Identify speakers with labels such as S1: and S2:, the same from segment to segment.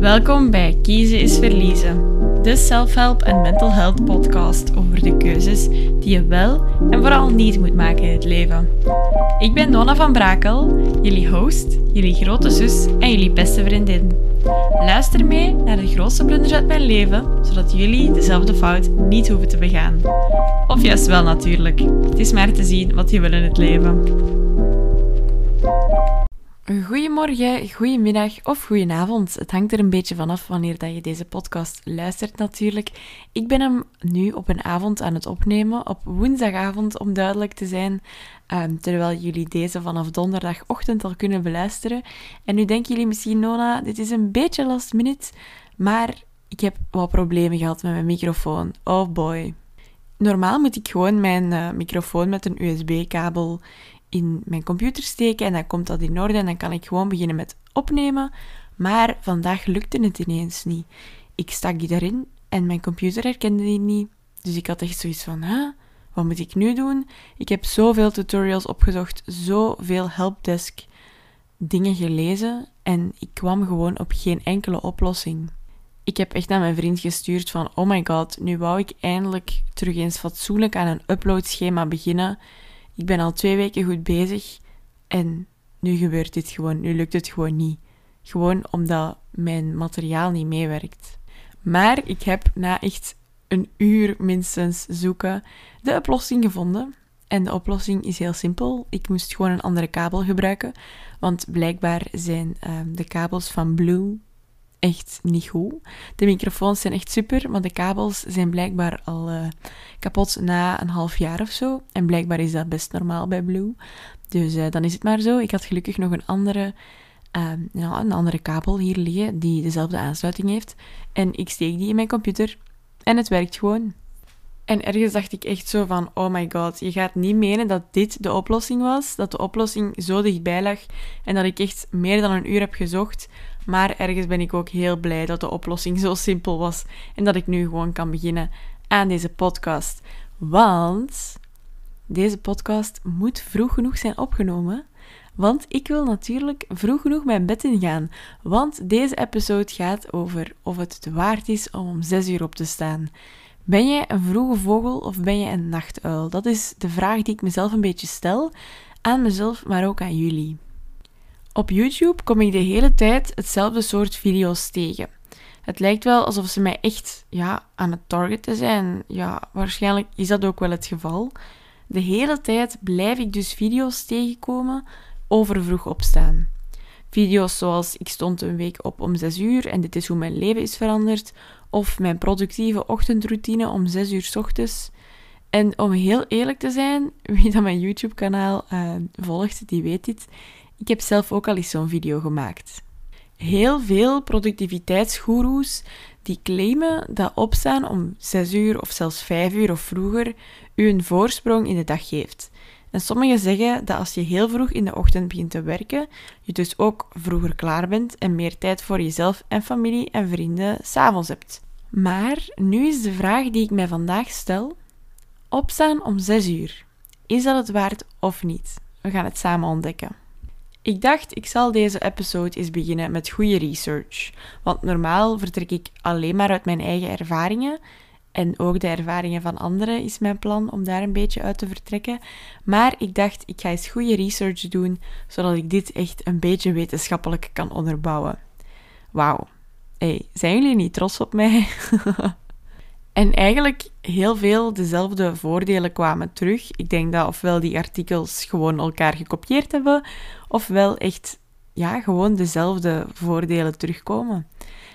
S1: Welkom bij Kiezen is Verliezen, de self-help en mental health podcast over de keuzes die je wel en vooral niet moet maken in het leven. Ik ben Donna van Brakel, jullie host, jullie grote zus en jullie beste vriendin. Luister mee naar de grootste blunders uit mijn leven, zodat jullie dezelfde fout niet hoeven te begaan. Of juist wel natuurlijk. Het is maar te zien wat je wil in het leven. Goedemorgen, goedemiddag of goedenavond. Het hangt er een beetje vanaf wanneer dat je deze podcast luistert natuurlijk. Ik ben hem nu op een avond aan het opnemen, op woensdagavond om duidelijk te zijn, ehm, terwijl jullie deze vanaf donderdagochtend al kunnen beluisteren. En nu denken jullie misschien, Nona, dit is een beetje last minute, maar ik heb wat problemen gehad met mijn microfoon. Oh boy. Normaal moet ik gewoon mijn uh, microfoon met een USB-kabel in mijn computer steken en dan komt dat in orde en dan kan ik gewoon beginnen met opnemen. Maar vandaag lukte het ineens niet. Ik stak die erin en mijn computer herkende die niet. Dus ik had echt zoiets van, hè, wat moet ik nu doen? Ik heb zoveel tutorials opgezocht, zoveel helpdesk dingen gelezen en ik kwam gewoon op geen enkele oplossing. Ik heb echt naar mijn vriend gestuurd van, oh my god, nu wou ik eindelijk terug eens fatsoenlijk aan een uploadschema beginnen ik ben al twee weken goed bezig en nu gebeurt dit gewoon. Nu lukt het gewoon niet. Gewoon omdat mijn materiaal niet meewerkt. Maar ik heb na echt een uur minstens zoeken de oplossing gevonden. En de oplossing is heel simpel. Ik moest gewoon een andere kabel gebruiken. Want blijkbaar zijn ehm, de kabels van Blue echt niet goed. De microfoons zijn echt super, maar de kabels zijn blijkbaar al uh, kapot na een half jaar of zo. En blijkbaar is dat best normaal bij Blue. Dus uh, dan is het maar zo. Ik had gelukkig nog een andere, ja, een andere kabel hier liggen die dezelfde aansluiting heeft. En ik steek die in mijn computer en het werkt gewoon. En ergens dacht ik echt zo van, oh my god, je gaat niet menen dat dit de oplossing was, dat de oplossing zo dichtbij lag en dat ik echt meer dan een uur heb gezocht maar ergens ben ik ook heel blij dat de oplossing zo simpel was en dat ik nu gewoon kan beginnen aan deze podcast. Want deze podcast moet vroeg genoeg zijn opgenomen. Want ik wil natuurlijk vroeg genoeg mijn bed ingaan. Want deze episode gaat over of het waard is om om 6 uur op te staan. Ben jij een vroege vogel of ben je een nachtuil? Dat is de vraag die ik mezelf een beetje stel. Aan mezelf, maar ook aan jullie. Op YouTube kom ik de hele tijd hetzelfde soort video's tegen. Het lijkt wel alsof ze mij echt ja, aan het targeten zijn. Ja, waarschijnlijk is dat ook wel het geval. De hele tijd blijf ik dus video's tegenkomen over vroeg opstaan. Video's zoals ik stond een week op om 6 uur en dit is hoe mijn leven is veranderd. Of mijn productieve ochtendroutine om 6 uur s ochtends. En om heel eerlijk te zijn, wie dat mijn YouTube kanaal uh, volgt, die weet dit. Ik heb zelf ook al eens zo'n video gemaakt. Heel veel productiviteitsgoeroes die claimen dat opstaan om 6 uur of zelfs 5 uur of vroeger u een voorsprong in de dag geeft. En sommigen zeggen dat als je heel vroeg in de ochtend begint te werken, je dus ook vroeger klaar bent en meer tijd voor jezelf en familie en vrienden s'avonds hebt. Maar nu is de vraag die ik mij vandaag stel: opstaan om 6 uur. Is dat het waard of niet? We gaan het samen ontdekken. Ik dacht, ik zal deze episode eens beginnen met goede research. Want normaal vertrek ik alleen maar uit mijn eigen ervaringen. En ook de ervaringen van anderen is mijn plan om daar een beetje uit te vertrekken. Maar ik dacht, ik ga eens goede research doen, zodat ik dit echt een beetje wetenschappelijk kan onderbouwen. Wauw. Hey, zijn jullie niet trots op mij? En eigenlijk heel veel dezelfde voordelen kwamen terug. Ik denk dat ofwel die artikels gewoon elkaar gekopieerd hebben, ofwel echt ja, gewoon dezelfde voordelen terugkomen.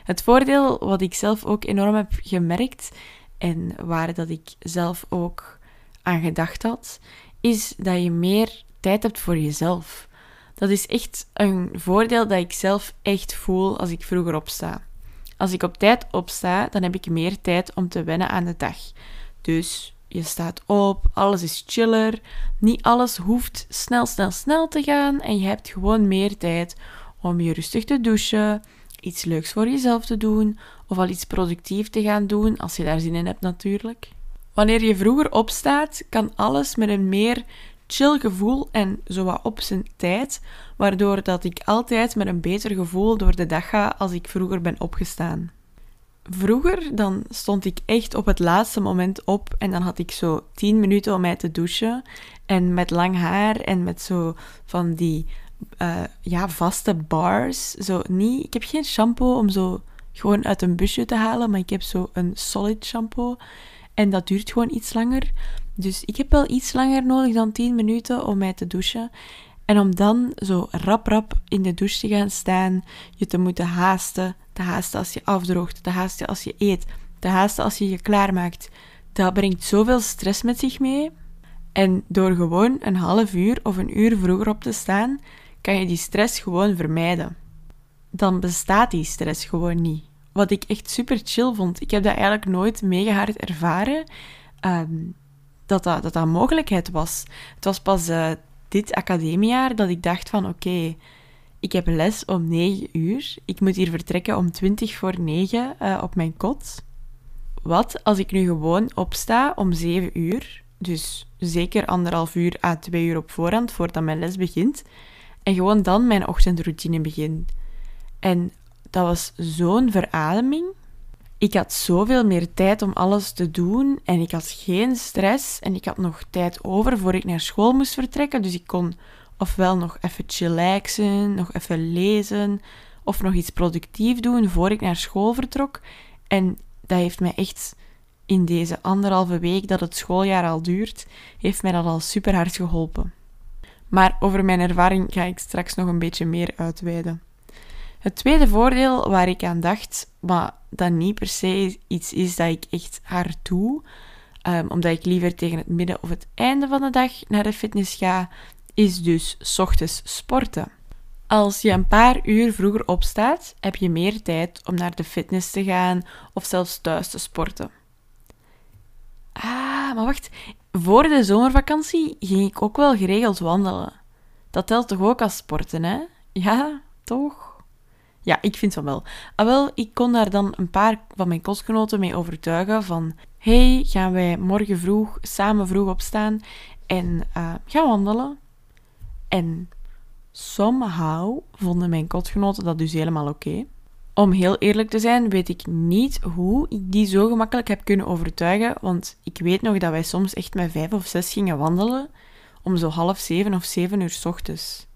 S1: Het voordeel wat ik zelf ook enorm heb gemerkt en waar dat ik zelf ook aan gedacht had, is dat je meer tijd hebt voor jezelf. Dat is echt een voordeel dat ik zelf echt voel als ik vroeger opsta. Als ik op tijd opsta, dan heb ik meer tijd om te wennen aan de dag. Dus je staat op, alles is chiller, niet alles hoeft snel, snel, snel te gaan en je hebt gewoon meer tijd om je rustig te douchen, iets leuks voor jezelf te doen of al iets productief te gaan doen als je daar zin in hebt natuurlijk. Wanneer je vroeger opstaat, kan alles met een meer chill gevoel en zo wat op zijn tijd, waardoor dat ik altijd met een beter gevoel door de dag ga als ik vroeger ben opgestaan. Vroeger dan stond ik echt op het laatste moment op en dan had ik zo 10 minuten om mij te douchen en met lang haar en met zo van die uh, ja, vaste bars. Zo niet, ik heb geen shampoo om zo gewoon uit een busje te halen, maar ik heb zo een solid shampoo en dat duurt gewoon iets langer. Dus ik heb wel iets langer nodig dan 10 minuten om mij te douchen. En om dan zo rap rap in de douche te gaan staan, je te moeten haasten, te haasten als je afdroogt, te haasten als je eet, te haasten als je je klaarmaakt. Dat brengt zoveel stress met zich mee. En door gewoon een half uur of een uur vroeger op te staan, kan je die stress gewoon vermijden. Dan bestaat die stress gewoon niet. Wat ik echt super chill vond. Ik heb dat eigenlijk nooit mega hard ervaren. Ehm, dat, dat, dat mogelijkheid was. Het was pas uh, dit academiejaar dat ik dacht van oké, ik heb les om 9 uur. Ik moet hier vertrekken om 20 voor 9 uh, op mijn kot. Wat als ik nu gewoon opsta om 7 uur, dus zeker anderhalf uur à 2 uur op voorhand voordat mijn les begint, en gewoon dan mijn ochtendroutine begin. En dat was zo'n verademing. Ik had zoveel meer tijd om alles te doen en ik had geen stress en ik had nog tijd over voor ik naar school moest vertrekken. Dus ik kon ofwel nog even chillaxen, nog even lezen of nog iets productief doen voor ik naar school vertrok. En dat heeft mij echt in deze anderhalve week dat het schooljaar al duurt, heeft mij dat al super hard geholpen. Maar over mijn ervaring ga ik straks nog een beetje meer uitweiden. Het tweede voordeel waar ik aan dacht, maar dat niet per se iets is dat ik echt hard doe, um, omdat ik liever tegen het midden of het einde van de dag naar de fitness ga, is dus ochtends sporten. Als je een paar uur vroeger opstaat, heb je meer tijd om naar de fitness te gaan of zelfs thuis te sporten. Ah, maar wacht. Voor de zomervakantie ging ik ook wel geregeld wandelen. Dat telt toch ook als sporten, hè? Ja, toch? Ja, ik vind van wel. Ah, wel, ik kon daar dan een paar van mijn kostgenoten mee overtuigen van... hey, gaan wij morgen vroeg samen vroeg opstaan en uh, gaan wandelen? En somehow vonden mijn kostgenoten dat dus helemaal oké. Om heel eerlijk te zijn, weet ik niet hoe ik die zo gemakkelijk heb kunnen overtuigen, want ik weet nog dat wij soms echt met vijf of zes gingen wandelen om zo half zeven of zeven uur s ochtends.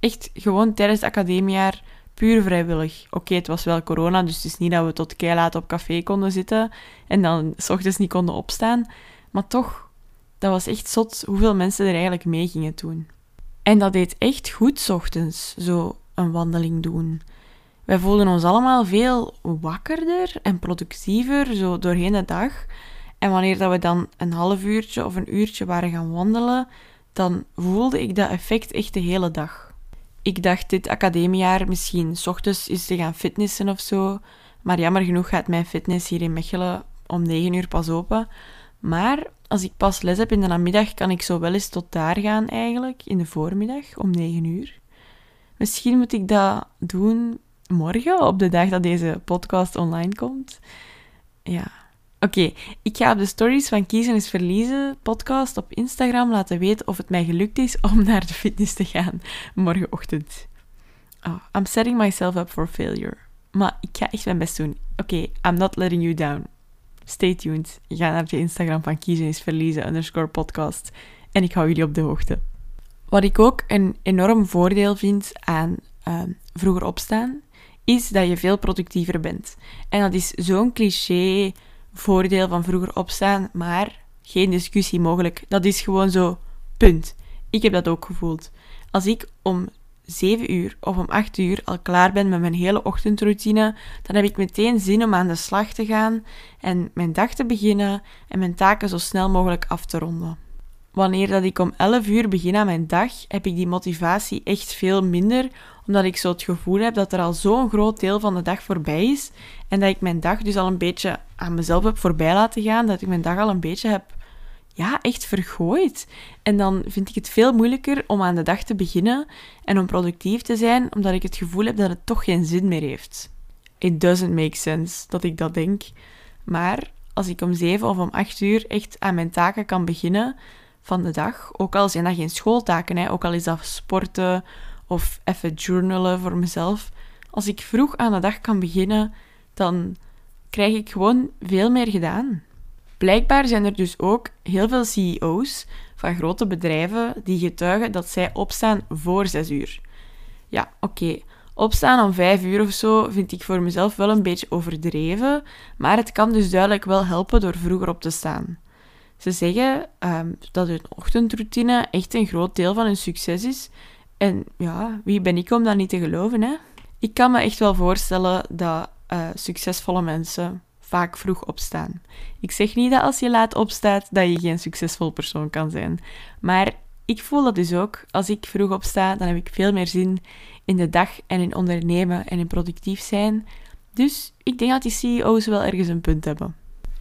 S1: Echt gewoon tijdens het academiejaar puur vrijwillig. Oké, het was wel corona, dus het is niet dat we tot laat op café konden zitten en dan s ochtends niet konden opstaan. Maar toch, dat was echt zot hoeveel mensen er eigenlijk mee gingen doen. En dat deed echt goed s ochtends, zo een wandeling doen. Wij voelden ons allemaal veel wakkerder en productiever zo doorheen de dag. En wanneer dat we dan een half uurtje of een uurtje waren gaan wandelen, dan voelde ik dat effect echt de hele dag ik dacht dit academiejaar misschien s ochtends is te gaan fitnessen of zo. Maar jammer genoeg gaat mijn fitness hier in Mechelen om 9 uur pas open. Maar als ik pas les heb in de namiddag, kan ik zo wel eens tot daar gaan eigenlijk, in de voormiddag om 9 uur. Misschien moet ik dat doen morgen, op de dag dat deze podcast online komt. Ja, Oké, ik ga op de stories van Kiezen is Verliezen podcast op Instagram laten weten of het mij gelukt is om naar de fitness te gaan morgenochtend. Oh, I'm setting myself up for failure. Maar ik ga echt mijn best doen. Oké, I'm not letting you down. Stay tuned. Ga naar de Instagram van Kiezen is Verliezen underscore podcast en ik hou jullie op de hoogte. Wat ik ook een enorm voordeel vind aan uh, vroeger opstaan, is dat je veel productiever bent. En dat is zo'n cliché voordeel van vroeger opstaan, maar geen discussie mogelijk. Dat is gewoon zo, punt. Ik heb dat ook gevoeld. Als ik om 7 uur of om 8 uur al klaar ben met mijn hele ochtendroutine, dan heb ik meteen zin om aan de slag te gaan en mijn dag te beginnen en mijn taken zo snel mogelijk af te ronden. Wanneer dat ik om 11 uur begin aan mijn dag, heb ik die motivatie echt veel minder, omdat ik zo het gevoel heb dat er al zo'n groot deel van de dag voorbij is en dat ik mijn dag dus al een beetje aan mezelf heb voorbij laten gaan, dat ik mijn dag al een beetje heb, ja, echt vergooid. En dan vind ik het veel moeilijker om aan de dag te beginnen en om productief te zijn, omdat ik het gevoel heb dat het toch geen zin meer heeft. It doesn't make sense dat ik dat denk. Maar als ik om 7 of om 8 uur echt aan mijn taken kan beginnen, van de dag. Ook al zijn dat geen schooltaken, ook al is dat sporten of even journalen voor mezelf. Als ik vroeg aan de dag kan beginnen, dan krijg ik gewoon veel meer gedaan. Blijkbaar zijn er dus ook heel veel CEO's van grote bedrijven die getuigen dat zij opstaan voor 6 uur. Ja, oké. Opstaan om 5 uur of zo vind ik voor mezelf wel een beetje overdreven, maar het kan dus duidelijk wel helpen door vroeger op te staan. Ze zeggen um, dat hun ochtendroutine echt een groot deel van hun succes is. En ja, wie ben ik om dat niet te geloven, hè? Ik kan me echt wel voorstellen dat uh, succesvolle mensen vaak vroeg opstaan. Ik zeg niet dat als je laat opstaat, dat je geen succesvol persoon kan zijn. Maar ik voel dat dus ook. Als ik vroeg opsta, dan heb ik veel meer zin in de dag en in ondernemen en in productief zijn. Dus ik denk dat die CEO's wel ergens een punt hebben.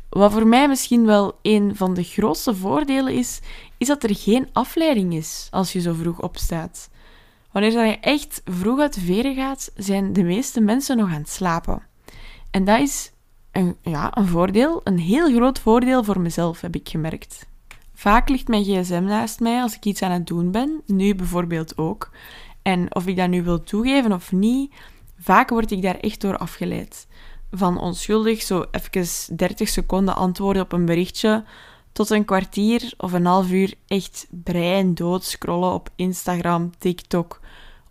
S1: Wat voor mij misschien wel een van de grootste voordelen is, is dat er geen afleiding is als je zo vroeg opstaat. Wanneer je echt vroeg uit de veren gaat, zijn de meeste mensen nog aan het slapen. En dat is een, ja, een voordeel, een heel groot voordeel voor mezelf, heb ik gemerkt. Vaak ligt mijn gsm naast mij als ik iets aan het doen ben, nu bijvoorbeeld ook. En of ik dat nu wil toegeven of niet, vaak word ik daar echt door afgeleid. Van onschuldig zo even 30 seconden antwoorden op een berichtje, tot een kwartier of een half uur echt brein dood scrollen op Instagram, TikTok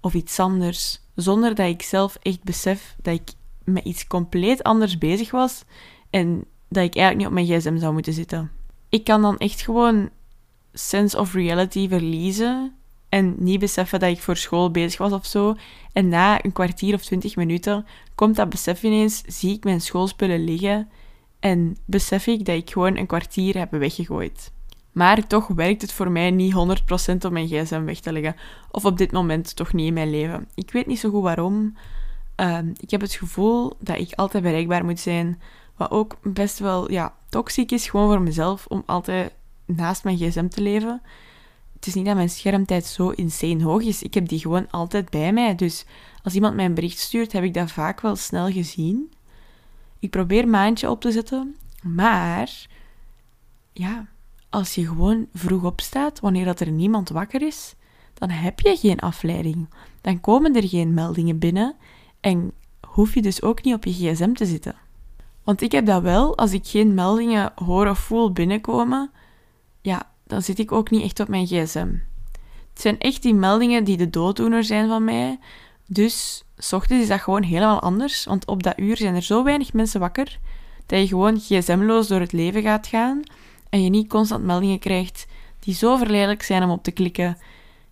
S1: of iets anders, zonder dat ik zelf echt besef dat ik met iets compleet anders bezig was en dat ik eigenlijk niet op mijn gsm zou moeten zitten. Ik kan dan echt gewoon sense of reality verliezen en niet beseffen dat ik voor school bezig was of zo. En na een kwartier of twintig minuten komt dat besef ineens, zie ik mijn schoolspullen liggen en besef ik dat ik gewoon een kwartier heb weggegooid. Maar toch werkt het voor mij niet 100% om mijn gsm weg te leggen. Of op dit moment toch niet in mijn leven. Ik weet niet zo goed waarom. Ehm, ik heb het gevoel dat ik altijd bereikbaar moet zijn. Wat ook best wel ja, toxisch is, gewoon voor mezelf, om altijd naast mijn gsm te leven. Is niet dat mijn schermtijd zo insane hoog is. Ik heb die gewoon altijd bij mij. Dus als iemand mij een bericht stuurt, heb ik dat vaak wel snel gezien. Ik probeer maandje op te zetten. Maar ja, als je gewoon vroeg opstaat, wanneer dat er niemand wakker is, dan heb je geen afleiding. Dan komen er geen meldingen binnen en hoef je dus ook niet op je gsm te zitten. Want ik heb dat wel, als ik geen meldingen hoor of voel binnenkomen, ja, dan zit ik ook niet echt op mijn gsm. Het zijn echt die meldingen die de dooddoener zijn van mij. Dus s ochtends is dat gewoon helemaal anders, want op dat uur zijn er zo weinig mensen wakker dat je gewoon gsmloos door het leven gaat gaan en je niet constant meldingen krijgt die zo verleidelijk zijn om op te klikken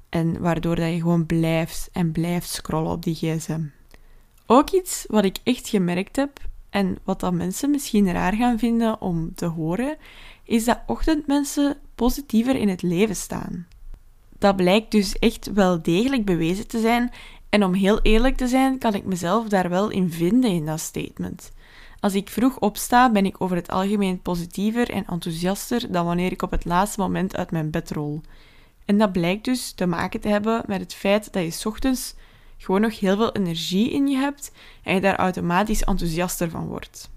S1: en waardoor dat je gewoon blijft en blijft scrollen op die gsm. Ook iets wat ik echt gemerkt heb en wat dat mensen misschien raar gaan vinden om te horen, is dat ochtendmensen positiever in het leven staan. Dat blijkt dus echt wel degelijk bewezen te zijn en om heel eerlijk te zijn, kan ik mezelf daar wel in vinden in dat statement. Als ik vroeg opsta, ben ik over het algemeen positiever en enthousiaster dan wanneer ik op het laatste moment uit mijn bed rol. En dat blijkt dus te maken te hebben met het feit dat je ochtends gewoon nog heel veel energie in je hebt en je daar automatisch enthousiaster van wordt.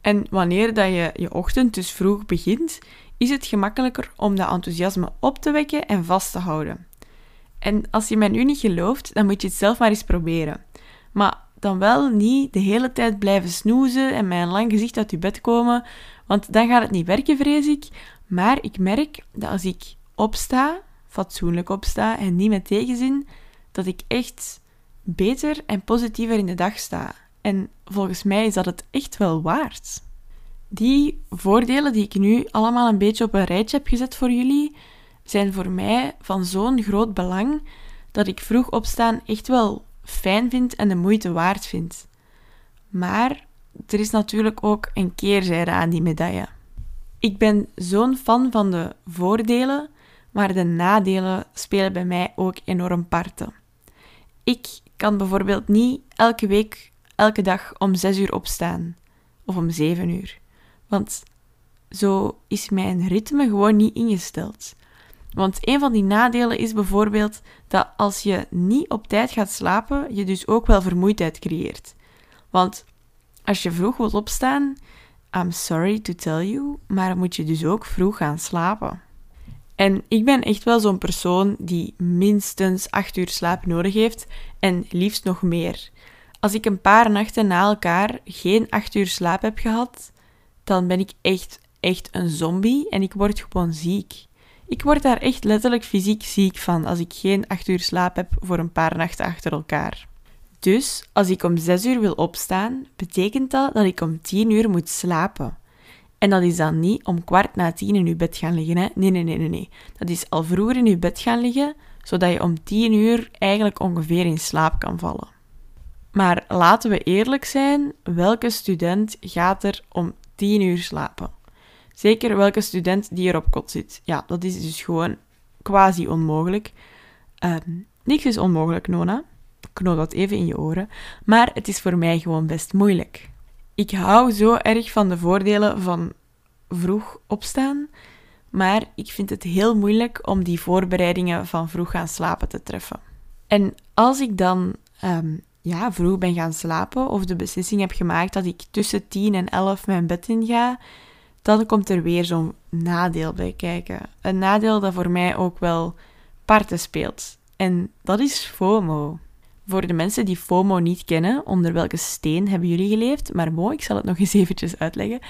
S1: En wanneer dat je je ochtend dus vroeg begint, is het gemakkelijker om dat enthousiasme op te wekken en vast te houden. En als je mij nu niet gelooft, dan moet je het zelf maar eens proberen. Maar dan wel niet de hele tijd blijven snoezen en met een lang gezicht uit je bed komen, want dan gaat het niet werken, vrees ik. Maar ik merk dat als ik opsta, fatsoenlijk opsta en niet met tegenzin, dat ik echt beter en positiever in de dag sta. En volgens mij is dat het echt wel waard. Die voordelen die ik nu allemaal een beetje op een rijtje heb gezet voor jullie, zijn voor mij van zo'n groot belang dat ik vroeg opstaan echt wel fijn vind en de moeite waard vind. Maar er is natuurlijk ook een keerzijde aan die medaille. Ik ben zo'n fan van de voordelen, maar de nadelen spelen bij mij ook enorm parten. Ik kan bijvoorbeeld niet elke week, elke dag om 6 uur opstaan of om 7 uur. Want zo is mijn ritme gewoon niet ingesteld. Want een van die nadelen is bijvoorbeeld dat als je niet op tijd gaat slapen, je dus ook wel vermoeidheid creëert. Want als je vroeg wilt opstaan, I'm sorry to tell you, maar moet je dus ook vroeg gaan slapen. En ik ben echt wel zo'n persoon die minstens 8 uur slaap nodig heeft en liefst nog meer. Als ik een paar nachten na elkaar geen 8 uur slaap heb gehad, dan ben ik echt, echt een zombie en ik word gewoon ziek. Ik word daar echt letterlijk fysiek ziek van als ik geen 8 uur slaap heb voor een paar nachten achter elkaar. Dus als ik om 6 uur wil opstaan, betekent dat dat ik om 10 uur moet slapen. En dat is dan niet om kwart na tien in je bed gaan liggen. Hè? Nee, nee, nee, nee, nee. Dat is al vroeger in je bed gaan liggen, zodat je om tien uur eigenlijk ongeveer in slaap kan vallen. Maar laten we eerlijk zijn, welke student gaat er om tien uur slapen? Zeker welke student die er op kot zit. Ja, dat is dus gewoon quasi onmogelijk. Um, niks is onmogelijk, Nona. Knoop dat even in je oren. Maar het is voor mij gewoon best moeilijk. Ik hou zo erg van de voordelen van vroeg opstaan, maar ik vind het heel moeilijk om die voorbereidingen van vroeg gaan slapen te treffen. En als ik dan um, ja, vroeg ben gaan slapen of de beslissing heb gemaakt dat ik tussen 10 en 11 mijn bed in ga, dan komt er weer zo'n nadeel bij kijken. Een nadeel dat voor mij ook wel parten speelt. En dat is FOMO. Voor de mensen die FOMO niet kennen, onder welke steen hebben jullie geleefd? Maar mooi, ik zal het nog eens eventjes uitleggen.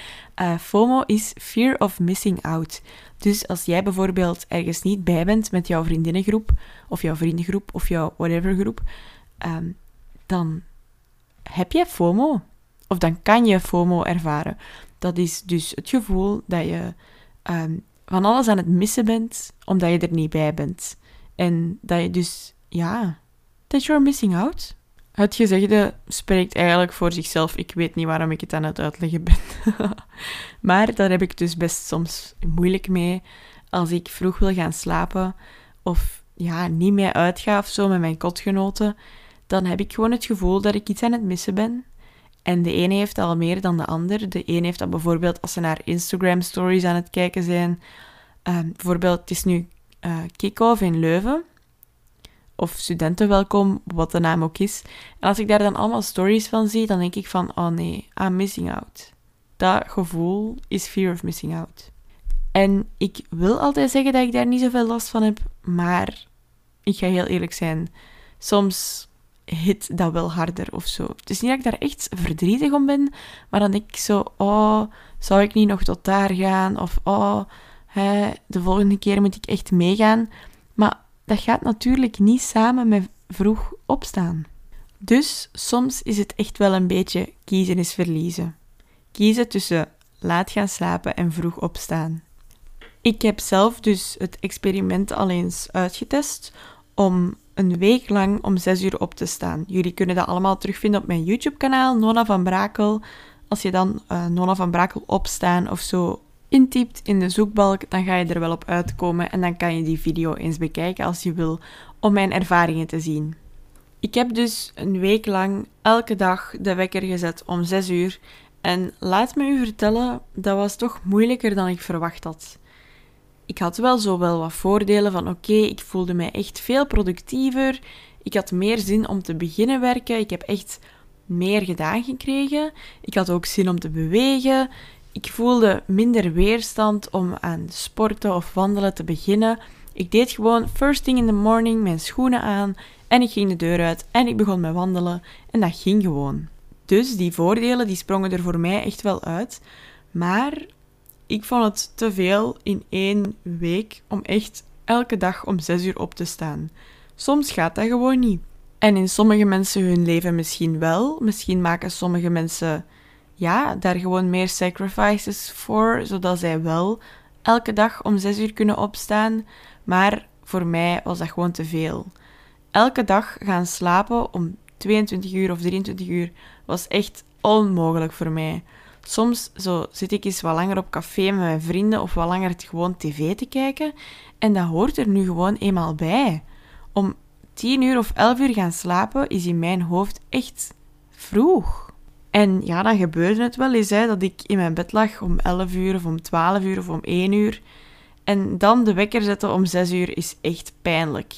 S1: Uh, FOMO is Fear of Missing Out. Dus als jij bijvoorbeeld ergens niet bij bent met jouw vriendinnengroep, of jouw vriendengroep, of jouw whatever groep, um, dan heb je FOMO. Of dan kan je FOMO ervaren. Dat is dus het gevoel dat je um, van alles aan het missen bent, omdat je er niet bij bent. En dat je dus, ja, that you're missing out. Het gezegde spreekt eigenlijk voor zichzelf. Ik weet niet waarom ik het aan het uitleggen ben. maar daar heb ik dus best soms moeilijk mee. Als ik vroeg wil gaan slapen of ja, niet meer uitga of zo met mijn kotgenoten, dan heb ik gewoon het gevoel dat ik iets aan het missen ben. En de ene heeft al meer dan de ander. De ene heeft dat bijvoorbeeld als ze naar Instagram stories aan het kijken zijn. Uh, bijvoorbeeld, het is nu uh, kick-off in Leuven of studentenwelkom, wat de naam ook is. En als ik daar dan allemaal stories van zie, dan denk ik van, oh nee, I'm missing out. Dat gevoel is fear of missing out. En ik wil altijd zeggen dat ik daar niet zoveel last van heb, maar ik ga heel eerlijk zijn, soms hit dat wel harder of zo. Het is niet dat ik daar echt verdrietig om ben, maar dan denk ik zo, oh, zou ik niet nog tot daar gaan? Of, oh, hè, de volgende keer moet ik echt meegaan. Maar dat gaat natuurlijk niet samen met vroeg opstaan. Dus soms is het echt wel een beetje kiezen is verliezen. Kiezen tussen laat gaan slapen en vroeg opstaan. Ik heb zelf dus het experiment al eens uitgetest om een week lang om 6 uur op te staan. Jullie kunnen dat allemaal terugvinden op mijn YouTube-kanaal, Nona van Brakel. Als je dan uh, Nona van Brakel opstaan of zo intypt in de zoekbalk, dan ga je er wel op uitkomen en dan kan je die video eens bekijken als je wil om mijn ervaringen te zien. Ik heb dus een week lang elke dag de wekker gezet om 6 uur en laat me u vertellen, dat was toch moeilijker dan ik verwacht had. Ik had wel zo wel wat voordelen van oké, ik voelde mij echt veel productiever. Ik had meer zin om te beginnen werken. Ik heb echt meer gedaan gekregen. Ik had ook zin om te bewegen ik voelde minder weerstand om aan sporten of wandelen te beginnen. Ik deed gewoon first thing in the morning mijn schoenen aan en ik ging de deur uit en ik begon met wandelen en dat ging gewoon. Dus die voordelen die sprongen er voor mij echt wel uit. Maar ik vond het te veel in één week om echt elke dag om zes uur op te staan. Soms gaat dat gewoon niet. En in sommige mensen hun leven misschien wel. Misschien maken sommige mensen ja, daar gewoon meer sacrifices voor, zodat zij wel elke dag om zes uur kunnen opstaan. Maar voor mij was dat gewoon te veel. Elke dag gaan slapen om 22 uur of 23 uur was echt onmogelijk voor mij. Soms zo zit ik eens wat langer op café met mijn vrienden of wat langer gewoon tv te kijken. En dat hoort er nu gewoon eenmaal bij. Om 10 uur of 11 uur gaan slapen is in mijn hoofd echt vroeg. En ja, dan gebeurde het wel eens hè, dat ik in mijn bed lag om 11 uur of om 12 uur of om 1 uur. En dan de wekker zetten om 6 uur is echt pijnlijk.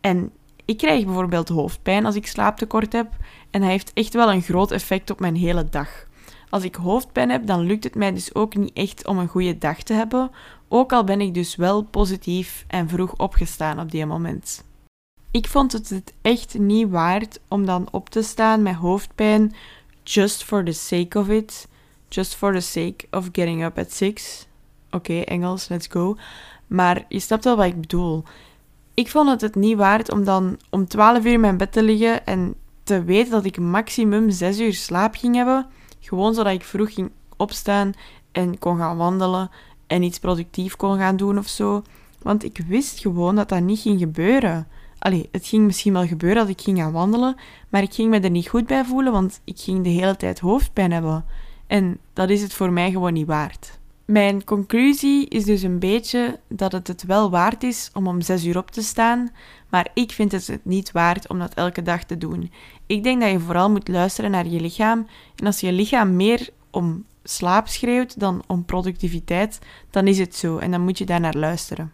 S1: En ik krijg bijvoorbeeld hoofdpijn als ik slaaptekort heb. En dat heeft echt wel een groot effect op mijn hele dag. Als ik hoofdpijn heb, dan lukt het mij dus ook niet echt om een goede dag te hebben. Ook al ben ik dus wel positief en vroeg opgestaan op die moment. Ik vond het het echt niet waard om dan op te staan met hoofdpijn, just for the sake of it. Just for the sake of getting up at six. Oké, Engels, let's go. Maar je snapt wel wat ik bedoel. Ik vond het het niet waard om dan om 12 uur in mijn bed te liggen en te weten dat ik maximum 6 uur slaap ging hebben. Gewoon zodat ik vroeg ging opstaan en kon gaan wandelen en iets productief kon gaan doen of zo. Want ik wist gewoon dat dat niet ging gebeuren. Allee, het ging misschien wel gebeuren dat ik ging gaan wandelen, maar ik ging me er niet goed bij voelen, want ik ging de hele tijd hoofdpijn hebben. En dat is het voor mij gewoon niet waard. Mijn conclusie is dus een beetje dat het het wel waard is om om 6 uur op te staan, maar ik vind het het niet waard om dat elke dag te doen. Ik denk dat je vooral moet luisteren naar je lichaam. En als je lichaam meer om slaap schreeuwt dan om productiviteit, dan is het zo en dan moet je daar naar luisteren.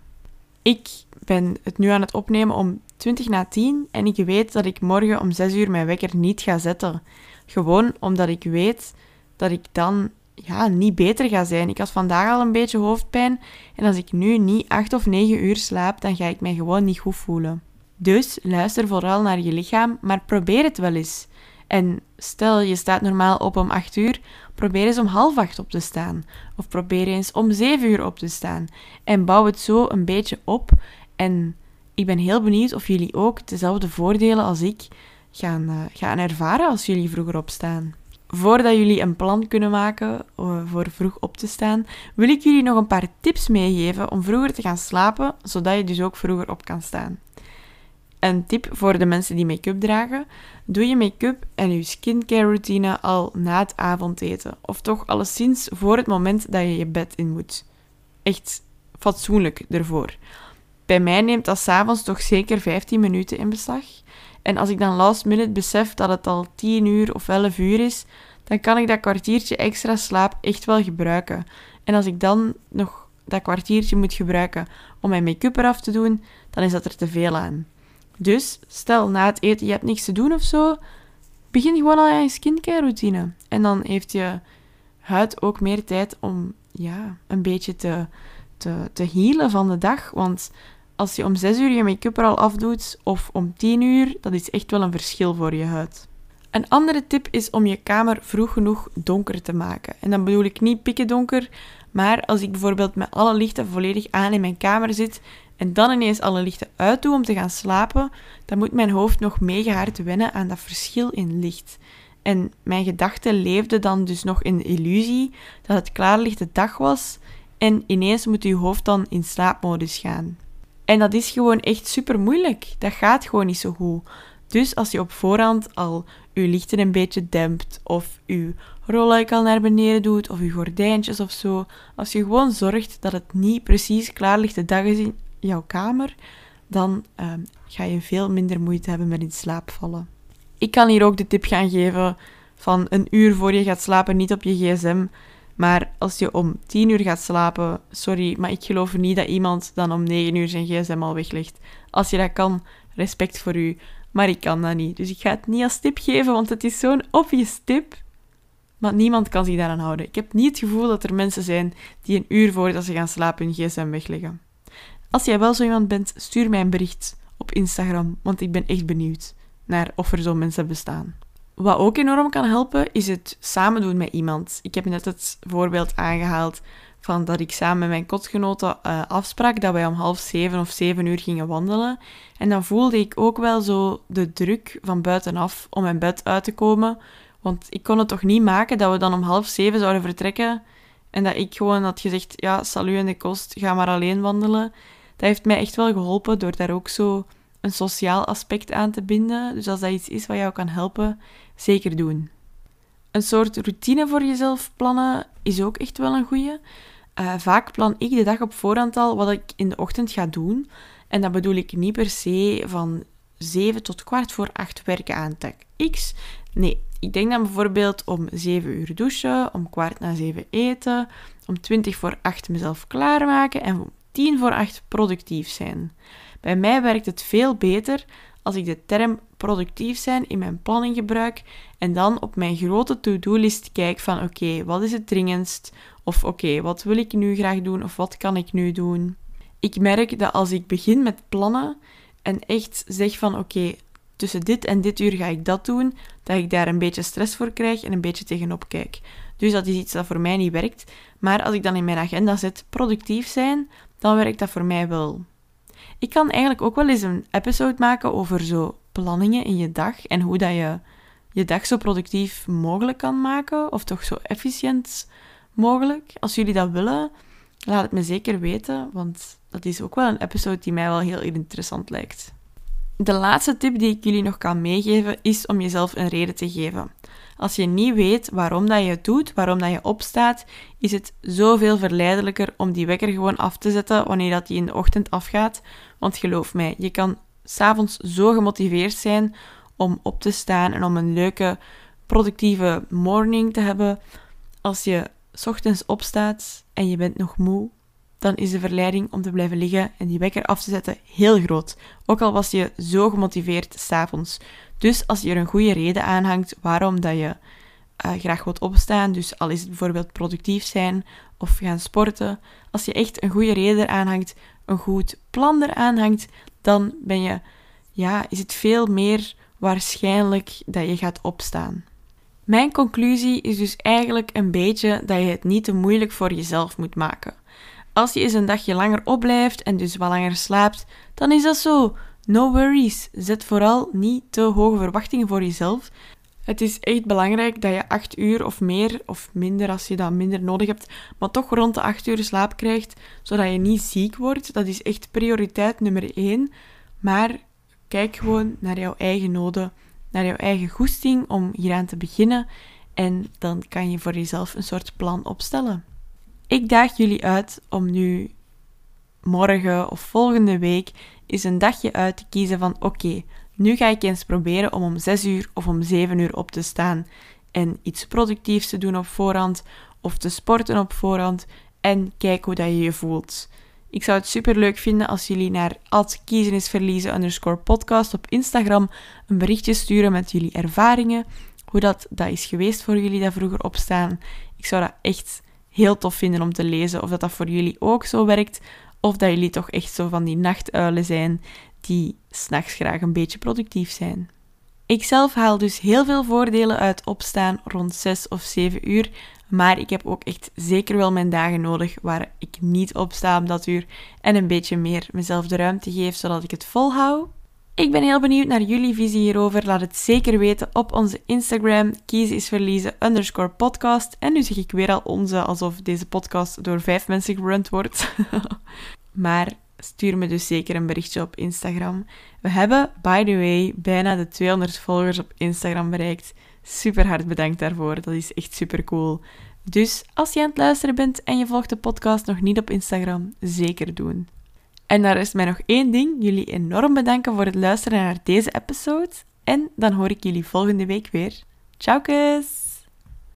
S1: Ik ben het nu aan het opnemen om 20 na 10 en ik weet dat ik morgen om 6 uur mijn wekker niet ga zetten. Gewoon omdat ik weet dat ik dan ja, niet beter ga zijn. Ik had vandaag al een beetje hoofdpijn en als ik nu niet 8 of 9 uur slaap, dan ga ik mij gewoon niet goed voelen. Dus luister vooral naar je lichaam, maar probeer het wel eens. En stel je staat normaal op om 8 uur, probeer eens om half 8 op te staan. Of probeer eens om 7 uur op te staan. En bouw het zo een beetje op. En ik ben heel benieuwd of jullie ook dezelfde voordelen als ik gaan, uh, gaan ervaren als jullie vroeger opstaan. Voordat jullie een plan kunnen maken uh, voor vroeg op te staan, wil ik jullie nog een paar tips meegeven om vroeger te gaan slapen, zodat je dus ook vroeger op kan staan. Een tip voor de mensen die make-up dragen: doe je make-up en je skincare routine al na het avondeten, of toch alleszins voor het moment dat je je bed in moet. Echt fatsoenlijk ervoor. Bij mij neemt dat s'avonds toch zeker 15 minuten in beslag. En als ik dan last minute besef dat het al 10 uur of 11 uur is, dan kan ik dat kwartiertje extra slaap echt wel gebruiken. En als ik dan nog dat kwartiertje moet gebruiken om mijn make-up eraf te doen, dan is dat er te veel aan. Dus stel na het eten je hebt niks te doen of zo, begin gewoon al je skincare routine. En dan heeft je huid ook meer tijd om ja, een beetje te, te, te healen van de dag. Want als je om 6 uur je make-up er al afdoet of om 10 uur, dat is echt wel een verschil voor je huid. Een andere tip is om je kamer vroeg genoeg donker te maken. En dan bedoel ik niet pikken donker, maar als ik bijvoorbeeld met alle lichten volledig aan in mijn kamer zit en dan ineens alle lichten uitdoe om te gaan slapen, dan moet mijn hoofd nog mega hard wennen aan dat verschil in licht. En mijn gedachten leefden dan dus nog in de illusie dat het klaarlichte dag was en ineens moet je hoofd dan in slaapmodus gaan. En dat is gewoon echt super moeilijk. Dat gaat gewoon niet zo goed. Dus als je op voorhand al je lichten een beetje dempt, of je rolluik al naar beneden doet, of je gordijntjes of zo, als je gewoon zorgt dat het niet precies klaarlichte dag is in jouw kamer, dan uh, ga je veel minder moeite hebben met in slaap vallen. Ik kan hier ook de tip gaan geven van een uur voor je gaat slapen niet op je gsm maar als je om 10 uur gaat slapen, sorry, maar ik geloof niet dat iemand dan om 9 uur zijn gsm al weglegt. Als je dat kan, respect voor u. Maar ik kan dat niet. Dus ik ga het niet als tip geven, want het is zo'n obvious tip. Maar niemand kan zich daaraan houden. Ik heb niet het gevoel dat er mensen zijn die een uur voordat ze gaan slapen hun gsm wegleggen. Als jij wel zo iemand bent, stuur mij een bericht op Instagram, want ik ben echt benieuwd naar of er zo mensen bestaan. Wat ook enorm kan helpen, is het samen doen met iemand. Ik heb net het voorbeeld aangehaald van dat ik samen met mijn kotgenoten uh, afsprak dat wij om half zeven of zeven uur gingen wandelen. En dan voelde ik ook wel zo de druk van buitenaf om mijn bed uit te komen. Want ik kon het toch niet maken dat we dan om half zeven zouden vertrekken en dat ik gewoon had gezegd, ja, salu en de kost, ga maar alleen wandelen. Dat heeft mij echt wel geholpen door daar ook zo een sociaal aspect aan te binden. Dus als dat iets is wat jou kan helpen, zeker doen. Een soort routine voor jezelf plannen is ook echt wel een goeie. Uh, vaak plan ik de dag op voorhand al wat ik in de ochtend ga doen. En dat bedoel ik niet per se van 7 tot kwart voor 8 werken aan tag X. Nee, ik denk dan bijvoorbeeld om 7 uur douchen, om kwart na 7 eten, om 20 voor 8 mezelf klaarmaken en om 10 voor 8 productief zijn. Bij mij werkt het veel beter als ik de term productief zijn in mijn planning gebruik en dan op mijn grote to-do-list kijk van oké, wat is het dringendst? Of oké, wat wil ik nu graag doen? Of wat kan ik nu doen? Ik merk dat als ik begin met plannen en echt zeg van oké, tussen dit en dit uur ga ik dat doen, dat ik daar een beetje stress voor krijg en een beetje tegenop kijk. Dus dat is iets dat voor mij niet werkt. Maar als ik dan in mijn agenda zet productief zijn, dan werkt dat voor mij wel. Ik kan eigenlijk ook wel eens een episode maken over zo planningen in je dag en hoe dat je je dag zo productief mogelijk kan maken, of toch zo efficiënt mogelijk. Als jullie dat willen, laat het me zeker weten, want dat is ook wel een episode die mij wel heel interessant lijkt. De laatste tip die ik jullie nog kan meegeven is om jezelf een reden te geven. Als je niet weet waarom dat je het doet, waarom dat je opstaat, is het zoveel verleidelijker om die wekker gewoon af te zetten wanneer dat die in de ochtend afgaat. Want geloof mij, je kan s'avonds zo gemotiveerd zijn om op te staan en om een leuke, productieve morning te hebben. Als je ochtends opstaat en je bent nog moe, dan is de verleiding om te blijven liggen en die wekker af te zetten heel groot. Ook al was je zo gemotiveerd s'avonds. Dus als je er een goede reden aan hangt waarom dat je uh, graag wilt opstaan, dus al is het bijvoorbeeld productief zijn of gaan sporten, als je echt een goede reden eraan hangt, een goed plan eraan hangt, dan ben je, ja, is het veel meer waarschijnlijk dat je gaat opstaan. Mijn conclusie is dus eigenlijk een beetje dat je het niet te moeilijk voor jezelf moet maken. Als je eens een dagje langer opblijft en dus wat langer slaapt, dan is dat zo. No worries. Zet vooral niet te hoge verwachtingen voor jezelf. Het is echt belangrijk dat je 8 uur of meer, of minder als je dat minder nodig hebt, maar toch rond de 8 uur slaap krijgt, zodat je niet ziek wordt. Dat is echt prioriteit nummer 1. Maar kijk gewoon naar jouw eigen noden, naar jouw eigen goesting om hieraan te beginnen. En dan kan je voor jezelf een soort plan opstellen. Ik daag jullie uit om nu morgen of volgende week eens een dagje uit te kiezen van oké, nu ga ik eens proberen om om 6 uur of om 7 uur op te staan en iets productiefs te doen op voorhand of te sporten op voorhand en kijk hoe dat je je voelt. Ik zou het super leuk vinden als jullie naar @kiezenisverliezen podcast op Instagram een berichtje sturen met jullie ervaringen, hoe dat, dat is geweest voor jullie dat vroeger opstaan. Ik zou dat echt heel tof vinden om te lezen. Of dat dat voor jullie ook zo werkt. Of dat jullie toch echt zo van die nachtuilen zijn die s'nachts graag een beetje productief zijn. Ik zelf haal dus heel veel voordelen uit opstaan rond 6 of 7 uur. Maar ik heb ook echt zeker wel mijn dagen nodig waar ik niet opsta om dat uur en een beetje meer mezelf de ruimte geef zodat ik het volhoud. Ik ben heel benieuwd naar jullie visie hierover. Laat het zeker weten op onze Instagram, kiezen is verliezen podcast. En nu zeg ik weer al onze, alsof deze podcast door vijf mensen gerund wordt. maar stuur me dus zeker een berichtje op Instagram. We hebben, by the way, bijna de 200 volgers op Instagram bereikt. Super hard bedankt daarvoor, dat is echt super cool. Dus als je aan het luisteren bent en je volgt de podcast nog niet op Instagram, zeker doen. En daar is mij nog één ding. Jullie enorm bedanken voor het luisteren naar deze episode. En dan hoor ik jullie volgende week weer. Ciao, kus!